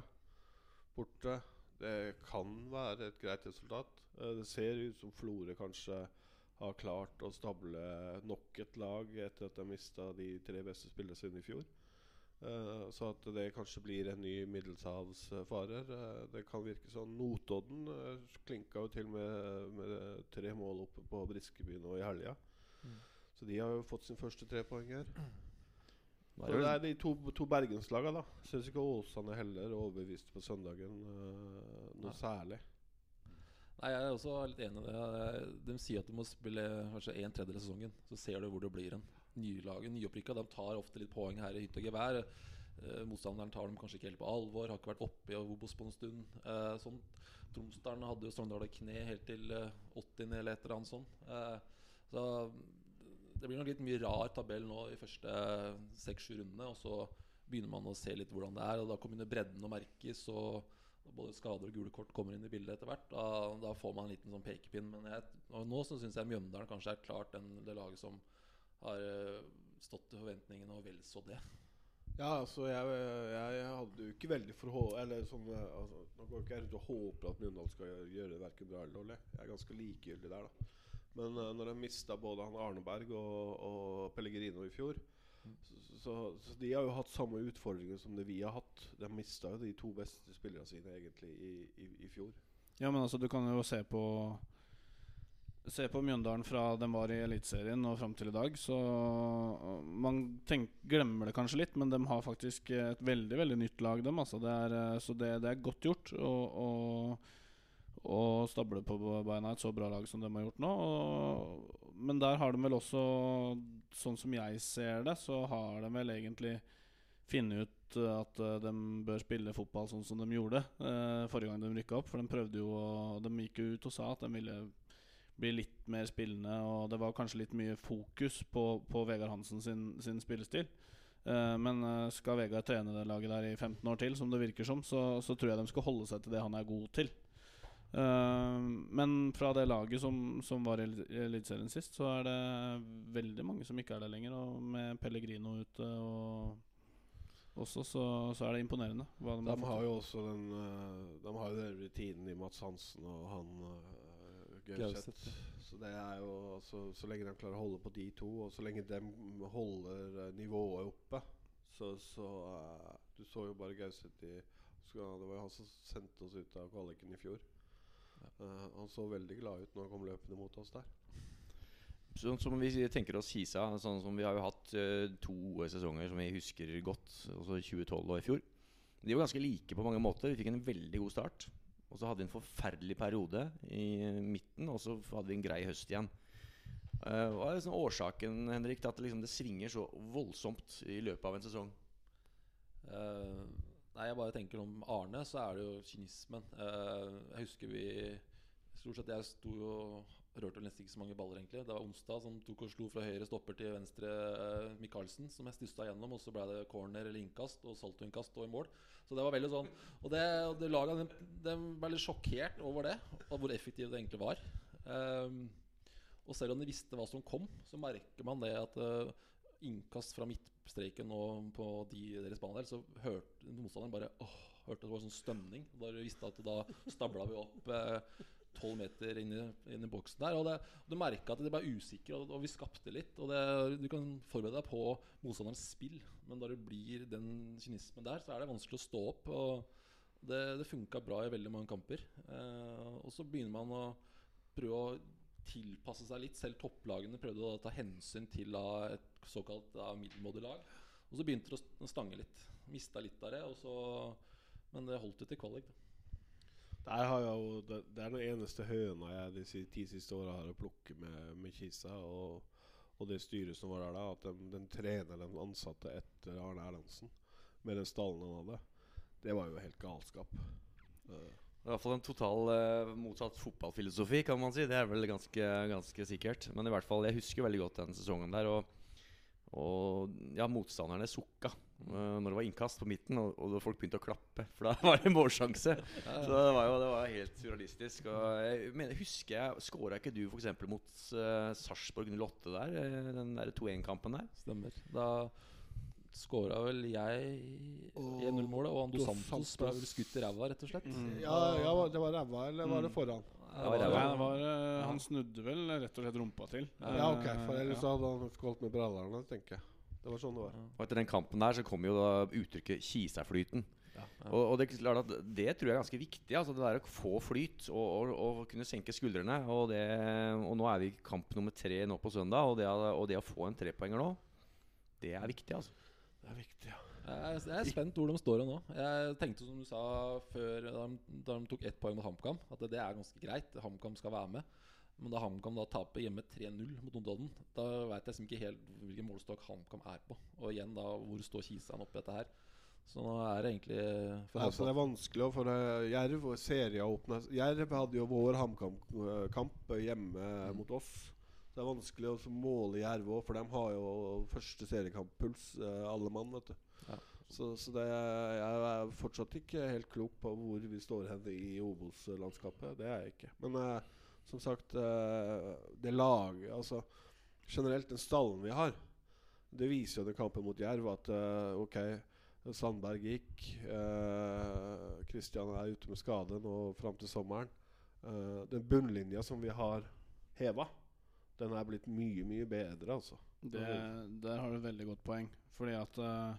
borte. Det kan være et greit resultat. Eh, det ser ut som Florø kanskje har klart å stable nok et lag etter at de mista de tre beste spillerne sine i fjor. Uh, så at det kanskje blir en ny middelshavsfarer. Uh, det kan virke sånn. Notodden uh, klinka jo til med, med tre mål oppe på Briskeby nå i helga. Mm. Så de har jo fått sin første trepoenger. Så det er de to, to bergenslagene, da. Syns ikke Åsane heller overbevist på søndagen noe Nei. særlig. Nei, Jeg er også litt enig i det. De sier at du må spille kanskje en tredjedel av sesongen. Så ser du hvor det blir en. Nylaget, nyopprykka, de tar ofte litt poeng her i hytte og gevær. eh, Motstanderen tar dem kanskje ikke helt på alvor, har ikke vært oppe i Obos på en stund. Eh, sånn. Tromsdalen hadde jo Sogndal i kne helt til eh, 80. eller et eller annet sånt. Eh, så det blir nok litt mye rar tabell nå i første seks-sju rundene. Og så begynner man å se litt hvordan det er, og da kommer bredden å merkes. Og både skader og gule kort kommer inn i bildet etter hvert. Da, da får man en liten sånn pekepinn. Men jeg, nå så syns jeg Mjøndalen kanskje er klart den, det laget som har eh, stått til forventningene, og vel så det. Ja, altså jeg, jeg, jeg hadde jo ikke veldig for Eller sånn eh, altså, Nå går ikke jeg rundt og håper at Mjøndalen skal gjøre, det verken bra eller dårlig. Jeg er ganske likegyldig der, da. Men uh, når de mista både han Arneberg og, og Pellegrino i fjor. Så, så, så de har jo hatt samme utfordringer som det vi har hatt. De mista jo de to beste spillerne sine egentlig i, i, i fjor. Ja, men altså, du kan jo se på Se på Mjøndalen fra den var i Eliteserien og fram til i dag. Så man tenk, glemmer det kanskje litt, men de har faktisk et veldig veldig nytt lag, dem. Altså, det er, så det, det er godt gjort Og, å, å stable på beina et så bra lag som de har gjort nå. Og, men der har de vel også, sånn som jeg ser det, så har de vel egentlig funnet ut uh, at uh, de bør spille fotball sånn som de gjorde eh, forrige gang de rykka opp. For de prøvde jo De gikk jo ut og sa at de ville bli litt mer spillende, og det var kanskje litt mye fokus på, på Vegard Hansen sin, sin spillestil. Eh, men eh, skal Vegard trene det laget der i 15 år til, som det virker som, så, så tror jeg de skal holde seg til det han er god til. Eh, men fra det laget som, som var i Eli- Eliteserien sist, så er det veldig mange som ikke er der lenger. Og med Pellegrino ute og også, så, så er det imponerende. Hva de, De har har jo også den uh, De har jo den rutinen i Mats Hansen og han uh, Gauseth. Så det er jo altså, Så lenge de klarer å holde på de to, og så lenge de holder eh, nivået oppe, så, så eh, Du så jo bare Gauseth i Det var jo han som sendte oss ut av kvaliken i fjor. Eh, han så veldig glad ut når han kom løpende mot oss der. Sånn som vi tenker oss Kisa, sånn som vi har jo hatt eh, to sesonger som vi husker godt, altså 2012 og i fjor. De var ganske like på mange måter. Vi fikk en veldig god start. Og så hadde vi en forferdelig periode i midten, og så hadde vi en grei høst igjen. Eh, hva er liksom årsaken Henrik, til at det, liksom, det svinger så voldsomt i løpet av en sesong? Eh, nei, jeg bare tenker om Arne, så er det jo kynismen. Eh, jeg husker vi Stort sett jeg sto jo rørte nesten ikke så mange baller, egentlig. Det var onsdag som tok og slo fra høyre stopper til venstre uh, Michaelsen, som jeg stussa gjennom. Og så ble det corner eller innkast og saltoinnkast og i mål. Så det var veldig sånn Og det, det laget de, de ble litt sjokkert over det, og hvor effektivt det egentlig var. Um, og selv om de visste hva som kom, så merker man det at uh, innkast fra midtstreken og på de deres der så hørte motstanderen bare åh, hørte det var sånn stønning. Da vi visste at da stabla vi opp tolv meter inn i, inn i boksen der. Og det, du merka at de ble usikre, og, og vi skapte litt. Og det, Du kan forberede deg på motstanderens spill, men da det blir den kynismen der, så er det vanskelig å stå opp. Og det, det funka bra i veldig mange kamper. Eh, og så begynner man å prøve å tilpasse seg litt. Selv topplagene prøvde å ta hensyn til et såkalt middelmådig lag. Og så begynte det å stange litt. Mista litt av det. Så, men det holdt jo til kvalik. Da. Jo, det, er den eneste høna jeg de ti siste åra har å plukke med, med Kisa. Og, og det styret som var der da, at den, den treneren ansatte etter Arne Erlandsen, med den stallen han hadde, det var jo helt galskap. Eh, I hvert fall en total uh, motsatt fotballfilosofi, kan man si. Det er vel ganske, ganske sikkert. Men i hvert fall, jeg husker veldig godt den sesongen der. Og, og ja, motstanderne sukka uh, når det var innkast på midten, og, og folk begynte å klappe. For da var det målsjanse. Så det var jo det var helt surrealistisk. Og jeg mener, husker jeg Skåra ikke du f.eks. mot uh, Sarpsborg 08 der? Den der 2-1-kampen der? Stemmer. Da skåra vel jeg Og 1-0-målet, og Ando Santos Santos. ble vel skutt i ræva, rett og slett. ja, ja, det var ræva, eller var det Mm. foran? Det var det var, eh, han snudde vel rett og slett rumpa til. Ja, ok, Eh, for ellers ja. hadde han skålt med brallerne, tenker jeg. Det var sånn det var. Og etter den kampen der så kom jo da uttrykket 'Kisaflyten'. Ja. Og, og det, klart at det tror jeg er ganske viktig. Altså Det der å få flyt og, og, og kunne senke skuldrene. Og, det, og nå er vi i kamp nummer tre nå på søndag, og det, og det å få en trepoenger nå, det er viktig, altså. Det er viktig, ja. Jeg er, jeg er spent hvor de står nå. Jeg tenkte som du sa før da de, da de tok ett poeng mot HamKam, at det er ganske greit. HamKam skal være med. Men da HamKam da taper hjemme 3-0 mot Notodden, da veit jeg liksom ikke helt hvilken målestokk HamKam er på. Og igjen da, hvor står Kisan oppi dette her? Så nå er det egentlig for Altså, det er vanskelig for uh, Jerv og serieåpne Jerv hadde jo vår HamKam-kamp hjemme Mm. mot oss. Det er vanskelig å måle Jerv òg, for de har jo første seriekamp-puls, uh, alle mann. vet du Ja. Så, så det er, jeg er fortsatt ikke helt klok på hvor vi står hen i Obos-landskapet. Det er jeg ikke. Men eh, som sagt, eh, det laget Altså generelt den stallen vi har, det viser jo den kampen mot Jerv at eh, ok Sandberg gikk. Kristian er ute med skade nå fram til sommeren. Uh, den bunnlinja som vi har heva, den er blitt mye, mye bedre, altså. Det, der har du et veldig godt poeng. Fordi at uh,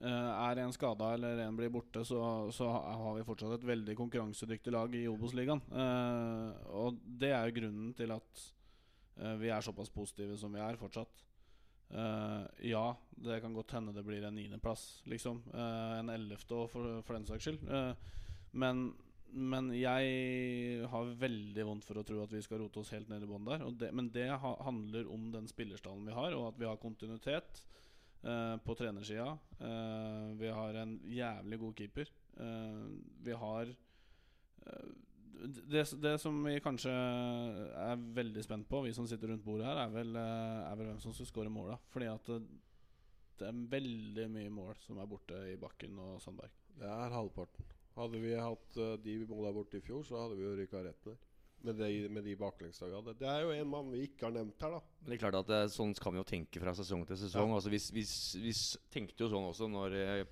er en skada eller en blir borte, så, så, har vi fortsatt et veldig konkurransedyktig lag i Obos-ligaen. Uh, og det er jo grunnen til at uh, vi er såpass positive som vi er fortsatt. ja, det kan godt hende det blir en niendeplass, liksom. en ellevte for, for den saks skyld. men men jeg har veldig vondt for å tro at vi skal rote oss helt ned i bånn der. Det, men det ha, handler om den spillerstallen vi har, og at vi har kontinuitet eh, på trenersida. Eh, vi har en jævlig god keeper. Eh, vi har det, det, som vi kanskje er veldig spent på, vi som sitter rundt bordet her, er vel, er vel hvem som skal skåre måla. Fordi at det er veldig mye mål som er borte i Bakken og Sandberg. Det er halvparten. Hadde vi hatt uh, de måla borte i fjor, så hadde vi jo rykka rett ned. Med de, med de baklengsdagene. Det er jo en mann vi ikke har nevnt her, da. Men det er klart at det, Sånn kan vi jo tenke fra sesong til sesong. Ja. Altså vi, vi, vi tenkte jo sånn også når eh,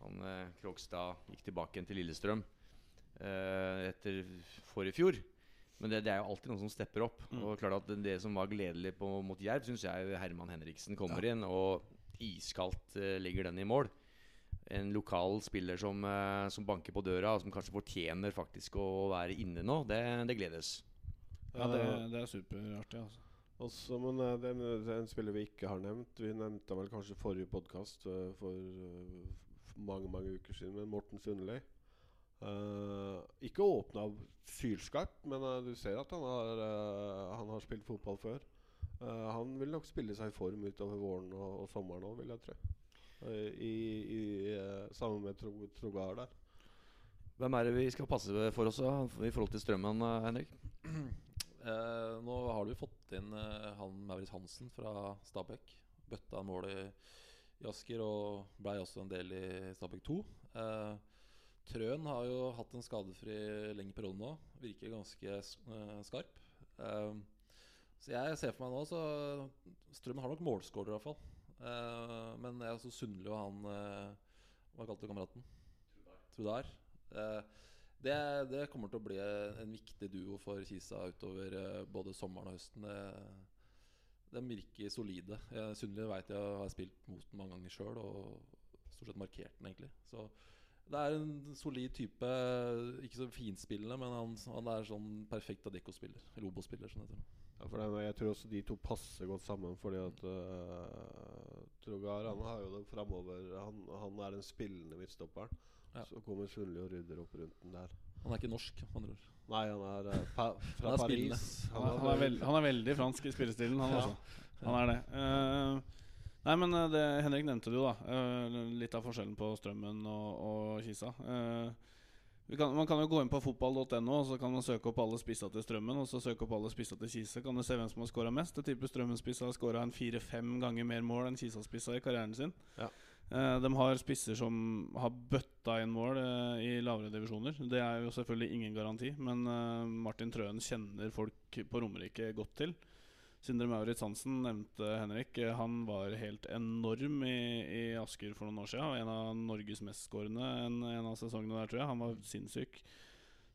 han eh, Krogstad gikk tilbake igjen til Lillestrøm eh, etter forrige fjor. Men det, det, er jo alltid noen som stepper opp. Mm. Og klart at det, det som var gledelig på, mot Jerv, syns jeg Herman Henriksen kommer Ja. inn og iskaldt eh, legger den i mål. En lokal spiller som, eh, som banker på døra, og som kanskje fortjener faktisk å være inne nå. Det, det gledes. Ja, det, Eh, det er superartig, altså. Også, men det er en spiller vi ikke har nevnt Vi nevnte vel kanskje forrige podkast for uh, mange mange uker siden. Men Morten Sundli. Uh, ikke åpna sylskarpt, men uh, du ser at han har, uh, han har spilt fotball før. Uh, han vil nok spille seg i form utover våren og, og sommeren òg, vil jeg tro. Uh, I, i, uh, sammen med Tro, Trogar der. Hvem er det vi skal passe for oss i forhold til strømmen, eh, Henrik? Eh, nå har du fått inn eh, han Maurits Hansen fra Stabæk. Bøtta mål i, i Asker og blei også en del i Stabæk 2. Eh, Trøen har jo hatt en skadefri lengre periode nå. Virker ganske eh, skarp. Eh, så jeg ser for meg nå så Strømmen har nok målskårer, i hvert fall. Eh, men jeg er så Sundli og han eh, Hva kalte du kameraten? Trudar. Eh, det, det kommer til å bli en viktig duo for Kisa utover både sommeren og høsten. De virker solide. Sundli vet jeg har spilt mot mange ganger sjøl og stort sett markert den, egentlig. Så det er en solid type. Ikke så finspillende, men han, han er sånn perfekt Adecco-spiller. Eller Obo-spiller, som det heter. Ja, for den, jeg tror også de to passer godt sammen, fordi at uh, Trogar han har jo det framover han, han er den spillende midtstopperen. Ja. Så kommer Sundli og rydder opp rundt den der. Han er ikke norsk, med andre ord. Nei, han er uh, pa fra Han er. Paris. Han er, han, er veld, han er veldig fransk i spillestilen, han Ja. også. Han er det. Uh, nei, men eh, det, Henrik nevnte det jo, da. Uh, litt av forskjellen på Strømmen og, og Kisa. Eh, vi kan, man kan jo gå inn på fotball.no og så kan man søke opp alle spissa til Strømmen. Og så søke opp alle spissa til Kisa. Kan du se hvem som har skåra mest. Jeg tipper Strømmen-spissa har skåra en fire-fem ganger mer mål enn Kisa-spissa i karrieren sin. Ja. Eh, de har spisser som har bøtta inn mål eh, i lavere divisjoner. Det er jo selvfølgelig ingen garanti, men eh, Martin Trøen kjenner folk på Romerike godt til. Sindre Maurits Hansen nevnte Henrik. Eh, Han var helt enorm i, i Asker for noen år siden. En av Norges mestskårende en, en av sesongene der, tror jeg. Han var sinnssyk.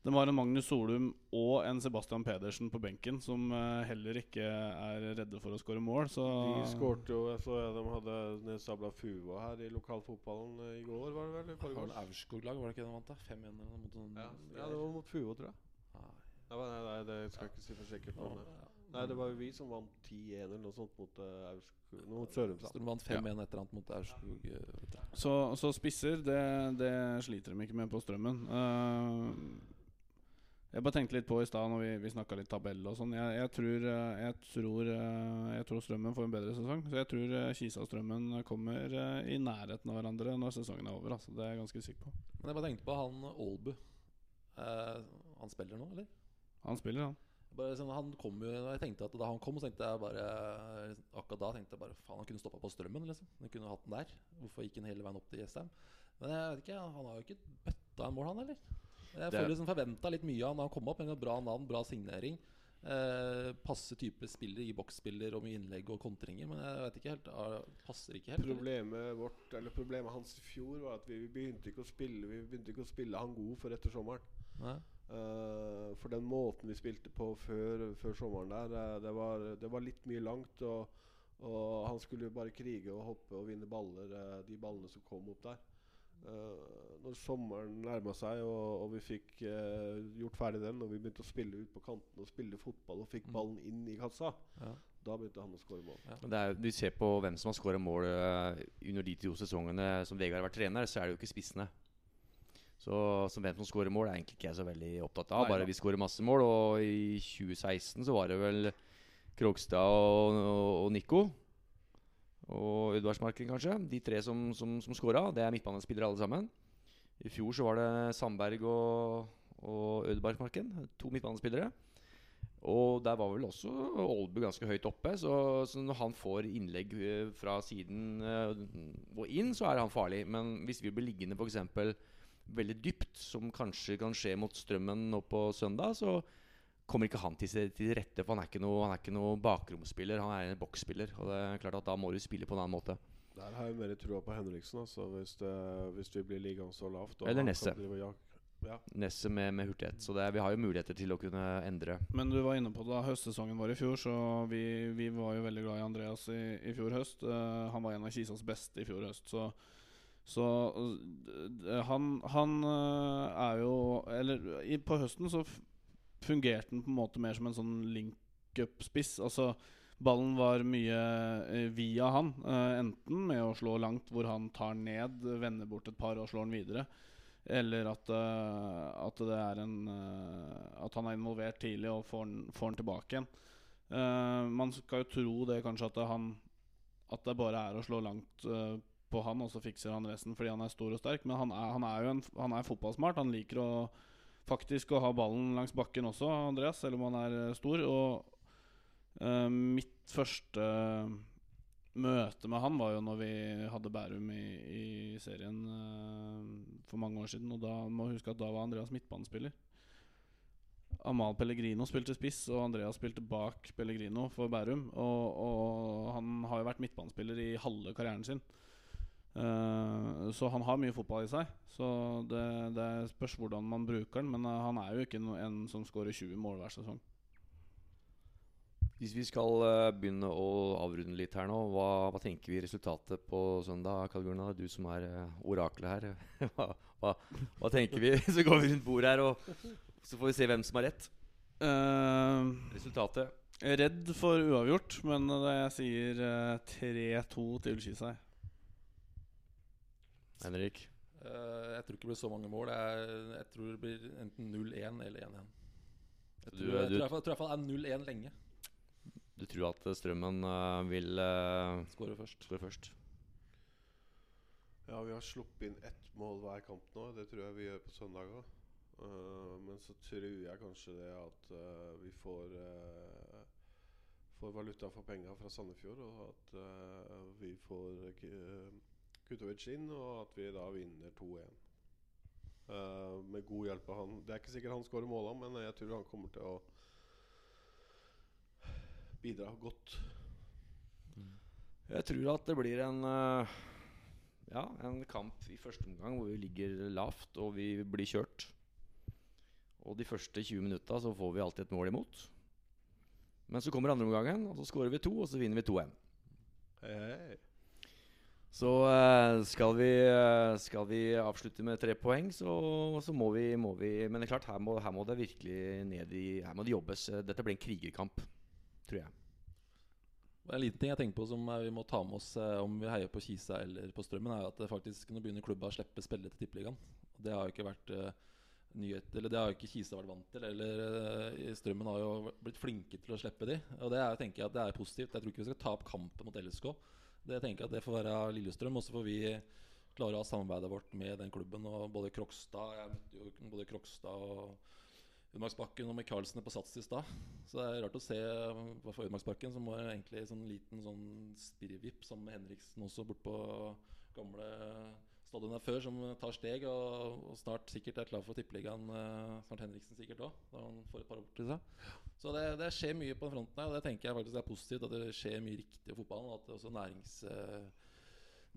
Det var en Magnus Solum og en Sebastian Pedersen på benken som eh, heller ikke er redde for å skåre mål. Så De skårte jo Jeg så de hadde nedsabla Fua her i lokalfotballen eh, i går, var det vel? Det Aurskog-lag, var det ikke det de vant? da? 5-1 eller noe mot Ja, ja, det var mot Fua, tror jeg. Nei. Nei, nei, nei, det skal jeg ikke si for sikkert. På, ja. Nei, det var jo vi som vant 10-1 eller noe sånt mot uh, Aurskog Mot Sørumsand. Så de vant 5-1 et eller annet mot Aurskog. Uh. Så, så spisser, det, det sliter de ikke med på strømmen. Uh, Jeg bare tenkte litt på i stad når vi, vi snakka litt tabell og sånn. Jeg, jeg, tror, jeg, tror, jeg tror Strømmen får en bedre sesong. Så jeg tror Kisa og Strømmen kommer i nærheten av hverandre når sesongen er over. Altså. Det er jeg ganske sikker på. Men jeg bare tenkte på han Aalbu. Eh, han spiller nå, eller? Han spiller, han. Bare sånn, han kom jo jeg tenkte at Da han kom, så tenkte jeg bare Akkurat da tenkte jeg bare Faen, han kunne stoppa på Strømmen. liksom Han kunne hatt den der. Hvorfor gikk han hele veien opp til Jessheim? Men jeg vet ikke, han har jo ikke bøtta en mål, han heller. Jeg Det- føler liksom forventa litt mye av han da han kom opp. En bra navn, bra signering. Eh, passe type spiller, i boksspiller og mye innlegg og kontringer. Men jeg vet ikke helt Passer ikke helt. eller? Problemet vårt Eller problemet hans i fjor var at vi, vi begynte ikke å spille Vi begynte ikke å spille han god før etter sommeren. Nei. Eh, for den måten vi spilte på før, før sommeren der, uh, det var, det var litt mye langt. Og, og han skulle jo bare krige og hoppe og vinne baller, uh, de ballene som kom opp der. Eh, når sommeren nærma seg og, og vi fikk gjort ferdig den, og vi begynte å spille ut på kanten og spille fotball og fikk Mm. ballen inn i kassa, Ja. da begynte han å skåre mål. Ja. Det er, vi ser på hvem som har skåra mål under de to sesongene som Vegard har vært trener, så er det jo ikke spissene. Så, som hvem som skårer mål, er egentlig ikke jeg så veldig opptatt av. Bare vi skårer masse mål. Og i 2016 så var det vel Krogstad og, og, og Nico. Og Udvardsmarken, kanskje. De tre som, som, som skåra. Det er midtbanespillere alle sammen. I fjor så var det Sandberg og, og Ødebergsmarken. To midtbanespillere. Og der var vel også Aalbu ganske høyt oppe. Så, så når han får innlegg eh, fra siden eh, og inn, så er han farlig. Men hvis vi blir liggende f.eks. veldig dypt, som kanskje kan skje mot Strømmen nå på søndag, så kommer ikke han til, til rette. For han er ikke noe, han er ikke noe bakromsspiller, han er en boksspiller. Og det er klart at da må du spille på en annen måte. Der har jeg mer trua på Henriksen, altså, hvis, det, hvis vi blir liggende så lavt. Eller Nesse. Ja. Nesset med, med hurtighet. Så det, er- vi har jo muligheter til å kunne endre. Men du var inne på det da høstsesongen var i fjor, så vi, vi var jo veldig glad i Andreas i, i fjor høst. Uh, han var en av Kisas beste i fjor høst, så så han, han eh, er jo Eller i, på høsten så fungerte han på en måte mer som en sånn link-up-spiss. Altså ballen var mye eh, via han. eh, enten med å slå langt, hvor han tar ned, vender bort et par og slår den videre. Eller at, at det er en At han er involvert tidlig og får den, får den tilbake igjen. Uh, man skal jo tro det kanskje at det, han At det bare er å slå langt eh, på han, og så fikser han resten fordi han er stor og sterk. Men han er, han er jo en, han er fotballsmart. Han liker å faktisk å ha ballen langs bakken også, Andreas, selv om han er eh, stor. Og uh, mitt første møte med han var jo når vi hadde Bærum i, i serien uh, for mange år siden. Og da må huske at da var Andreas midtbanespiller. Amal Pellegrino spilte spiss, og Andreas spilte bak Pellegrino for Bærum. Og, og han har jo vært midtbanespiller i halve karrieren sin. Eh, så han har mye fotball i seg. Så det, det spørs hvordan man bruker den. Men eh, han er jo ikke no, en som skårer 20 mål hver sesong. Hvis vi skal eh, begynne å avrunde litt her nå, hva, hva tenker vi resultatet på søndag? Karl Gunnar, du som er oraklet her. hva, hva, hva tenker vi? Så går vi rundt bordet her, og så får vi se hvem som har rett. Resultatet. redd for uavgjort, men jeg sier eh, 3-2 til Skisei. Henrik. Uh, jeg tror ikke det blir så mange mål. Jeg, jeg tror det blir enten 0-1 eller 1-1. Jeg tror, du- tror i hvert fall- jeg tror i det er 0-1 lenge. Du tror at eh, Strømmen uh, vil uh, skåre først. først? Ja, vi har sluppet inn ett mål hver kamp nå. Det tror jeg vi gjør på søndag òg. men så tror jeg kanskje det at eh, vi får eh, Får valuta for penga fra Sandefjord, og at eh, vi får uh, Kutovic inn, og at vi da vinner 2-1. Uh, med god hjelp av han. Det er ikke sikkert han skårer måla, men jeg tror han kommer til å bidra godt. Jeg tror at det blir en uh, Ja, en kamp i første omgang hvor vi ligger lavt og vi blir kjørt. Og de første 20 minutta så får vi alltid et mål imot. Men så kommer andre omgangen, og så skårer vi to, og så vinner vi 2-1. Hei, hei. Så eh, skal, vi, eh, skal vi avslutte med tre poeng, så, så må, vi, må vi Men det er klart, her må, her må det virkelig ned i Her må det jobbes. Dette blir en krigerkamp, tror jeg. En liten ting jeg tenker på som vi må ta med oss eh, om vi heier på Kisa eller på Strømmen, er at det faktisk nå begynner klubba å slippe spillere til Tippeligaen. Det har jo ikke vært nyhet Eller det har jo ikke Kisa vært vant til. Eller Strømmen har jo blitt flinke til å slippe de. Og det er, tenker jeg at det er positivt. Jeg tror ikke vi skal ta opp kampen mot LSK. Det tenker jeg at det får være Lillestrøm. Og så får vi klare å ha samarbeidet vårt med den klubben. Og både Krokstad Jeg møtte jo både Krokstad og Ødemarksbakken og Michaelsen på Sats i stad. Så det er rart å se for Ødemarksbakken, som var egentlig sånn liten sånn spirrevipp sammen Henriksen også bort på gamle stadionet før, som tar steg og, og, snart sikkert er klar for Tippeligaen. Uh, snart Henriksen sikkert òg, da han får et par år til seg. Så det, det, skjer mye på den fronten her, og det tenker jeg faktisk er positivt. At det skjer mye riktig i fotballen. At også nærings, uh,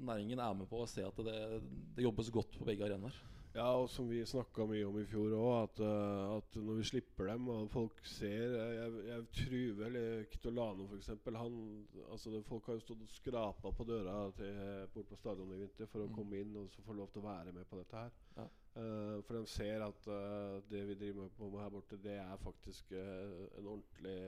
næringen er med på å se at det, det jobbes godt på begge arenaer. Ja, og som vi snakka mye om i fjor òg, at, uh, at, når vi slipper dem og folk ser Jeg, jeg tror vel Kitolano f.eks. altså Folk har jo stått og skrapa på døra til, bort på stadionet i vinter for å mm. komme inn og så få lov til å være med på dette her. Ja. Uh, for de ser at uh, det vi driver med på her borte, det er faktisk en ordentlig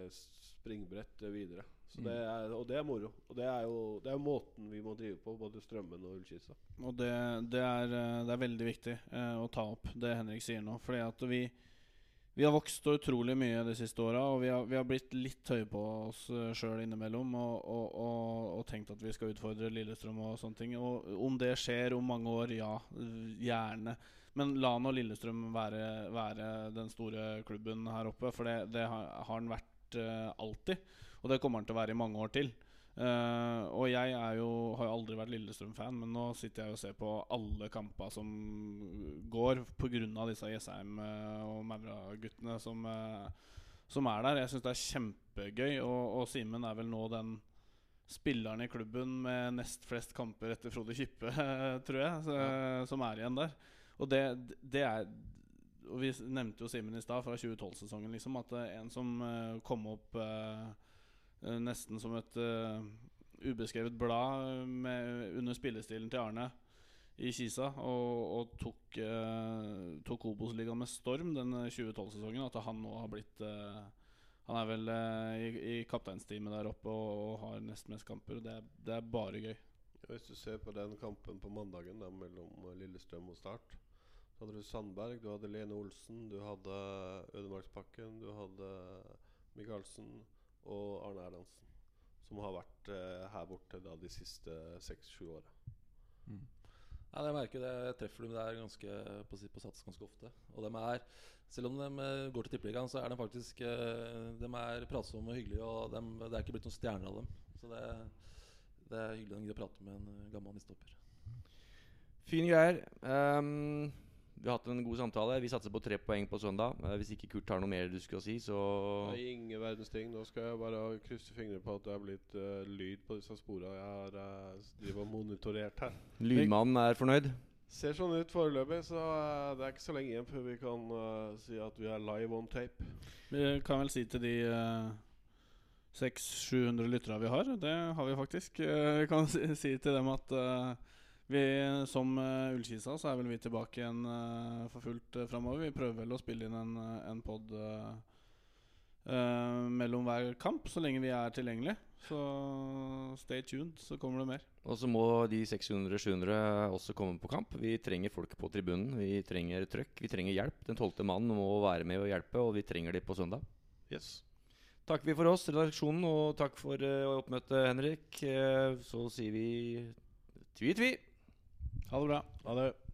springbrett videre. Mm. Det er, og det er moro. Og det er jo det er måten vi må drive på, både Strømmen og Ullkisa. Og det, det, er, eh, det, er, veldig viktig eh, å ta opp det Henrik sier nå. Fordi at vi, vi har vokst utrolig mye de siste åra, og vi har, vi har, blitt litt høye på oss uh, sjøl innimellom. Og, og, og, og, tenkt at vi skal utfordre Lillestrøm og sånne ting. Og om det skjer om mange år, ja, gjerne. Men la nå Lillestrøm være, være, den store klubben her oppe, for det, det har, har den vært eh, alltid. Og det kommer han til å være i mange år til. Uh, og jeg jo, har jo aldri vært Lillestrøm-fan, men nå sitter jeg og ser på alle kamper som går pga. disse Jessheim uh, og Maura-guttene som, uh, som, er der. Jeg syns det er kjempegøy, og, og Simen er vel nå den spilleren i klubben med nest flest kamper etter Frode Kippe, tror jeg, så, som er igjen der. Og det, det er og Vi nevnte jo Simen i stad, fra 2012-sesongen, liksom, at en som kom opp Eh, nesten som et uh, ubeskrevet blad med, under spillestilen til Arne i Kisa. Og, og tok, uh, tok Obos-ligaen med storm den 2012-sesongen. At han nå har blitt uh, Han er vel i, i kapteinsteamet der oppe og, og har nest mest kamper. Det, det er bare gøy. Hvis du ser på den kampen på mandagen der, mellom Lillestrøm og Start, så hadde du Sandberg, du hadde Lene Olsen, du hadde Ødemarkspakken, du hadde Michaelsen og Arne Erlandsen. Som har vært eh, her borte da, de siste seks-sju åra. Mm. Ja, jeg merker det. Jeg treffer dem der ganske på, på sats ganske ofte. Og de er, selv om de eh, går til Tippeligaen, så er de faktisk eh, De er pratsomme og hyggelige. Og de, det er ikke blitt noen stjerner av dem. Så det, det er hyggelig å prate med en gammel mistopper. Fine greier. Um vi har hatt en god samtale. Vi satser på tre poeng på søndag. Eh, hvis ikke Kurt har noe mer du skal si, så Nei, Ingen verdens ting. Nå skal jeg bare krysse fingrene på at det er blitt uh, lyd på disse sporene jeg har uh, driver monitorert her. Lydmannen er fornøyd? Ser sånn ut foreløpig, så uh, det er ikke så lenge igjen før vi kan uh, si at vi er live on tape. Vi kan vel si til de 600-700 lyttere vi har, det har vi faktisk. vi kan si, si, til dem at vi, som uh, Ullkisa så er vel vi tilbake igjen uh, for fullt uh, framover. Vi prøver vel å spille inn en, en pod uh, mellom hver kamp, så lenge vi er tilgjengelige. Så stay tuned, så kommer det mer. Og så må de 600-700 også komme på kamp. Vi trenger folk på tribunen. Vi trenger trøkk. Vi trenger hjelp. Den tolvte mannen må være med og hjelpe, og vi trenger de på søndag. Yes Takker vi for oss, redaksjonen, og takk for oppmøtet, Henrik. så sier vi tvi-tvi. Ha det bra. Ha det.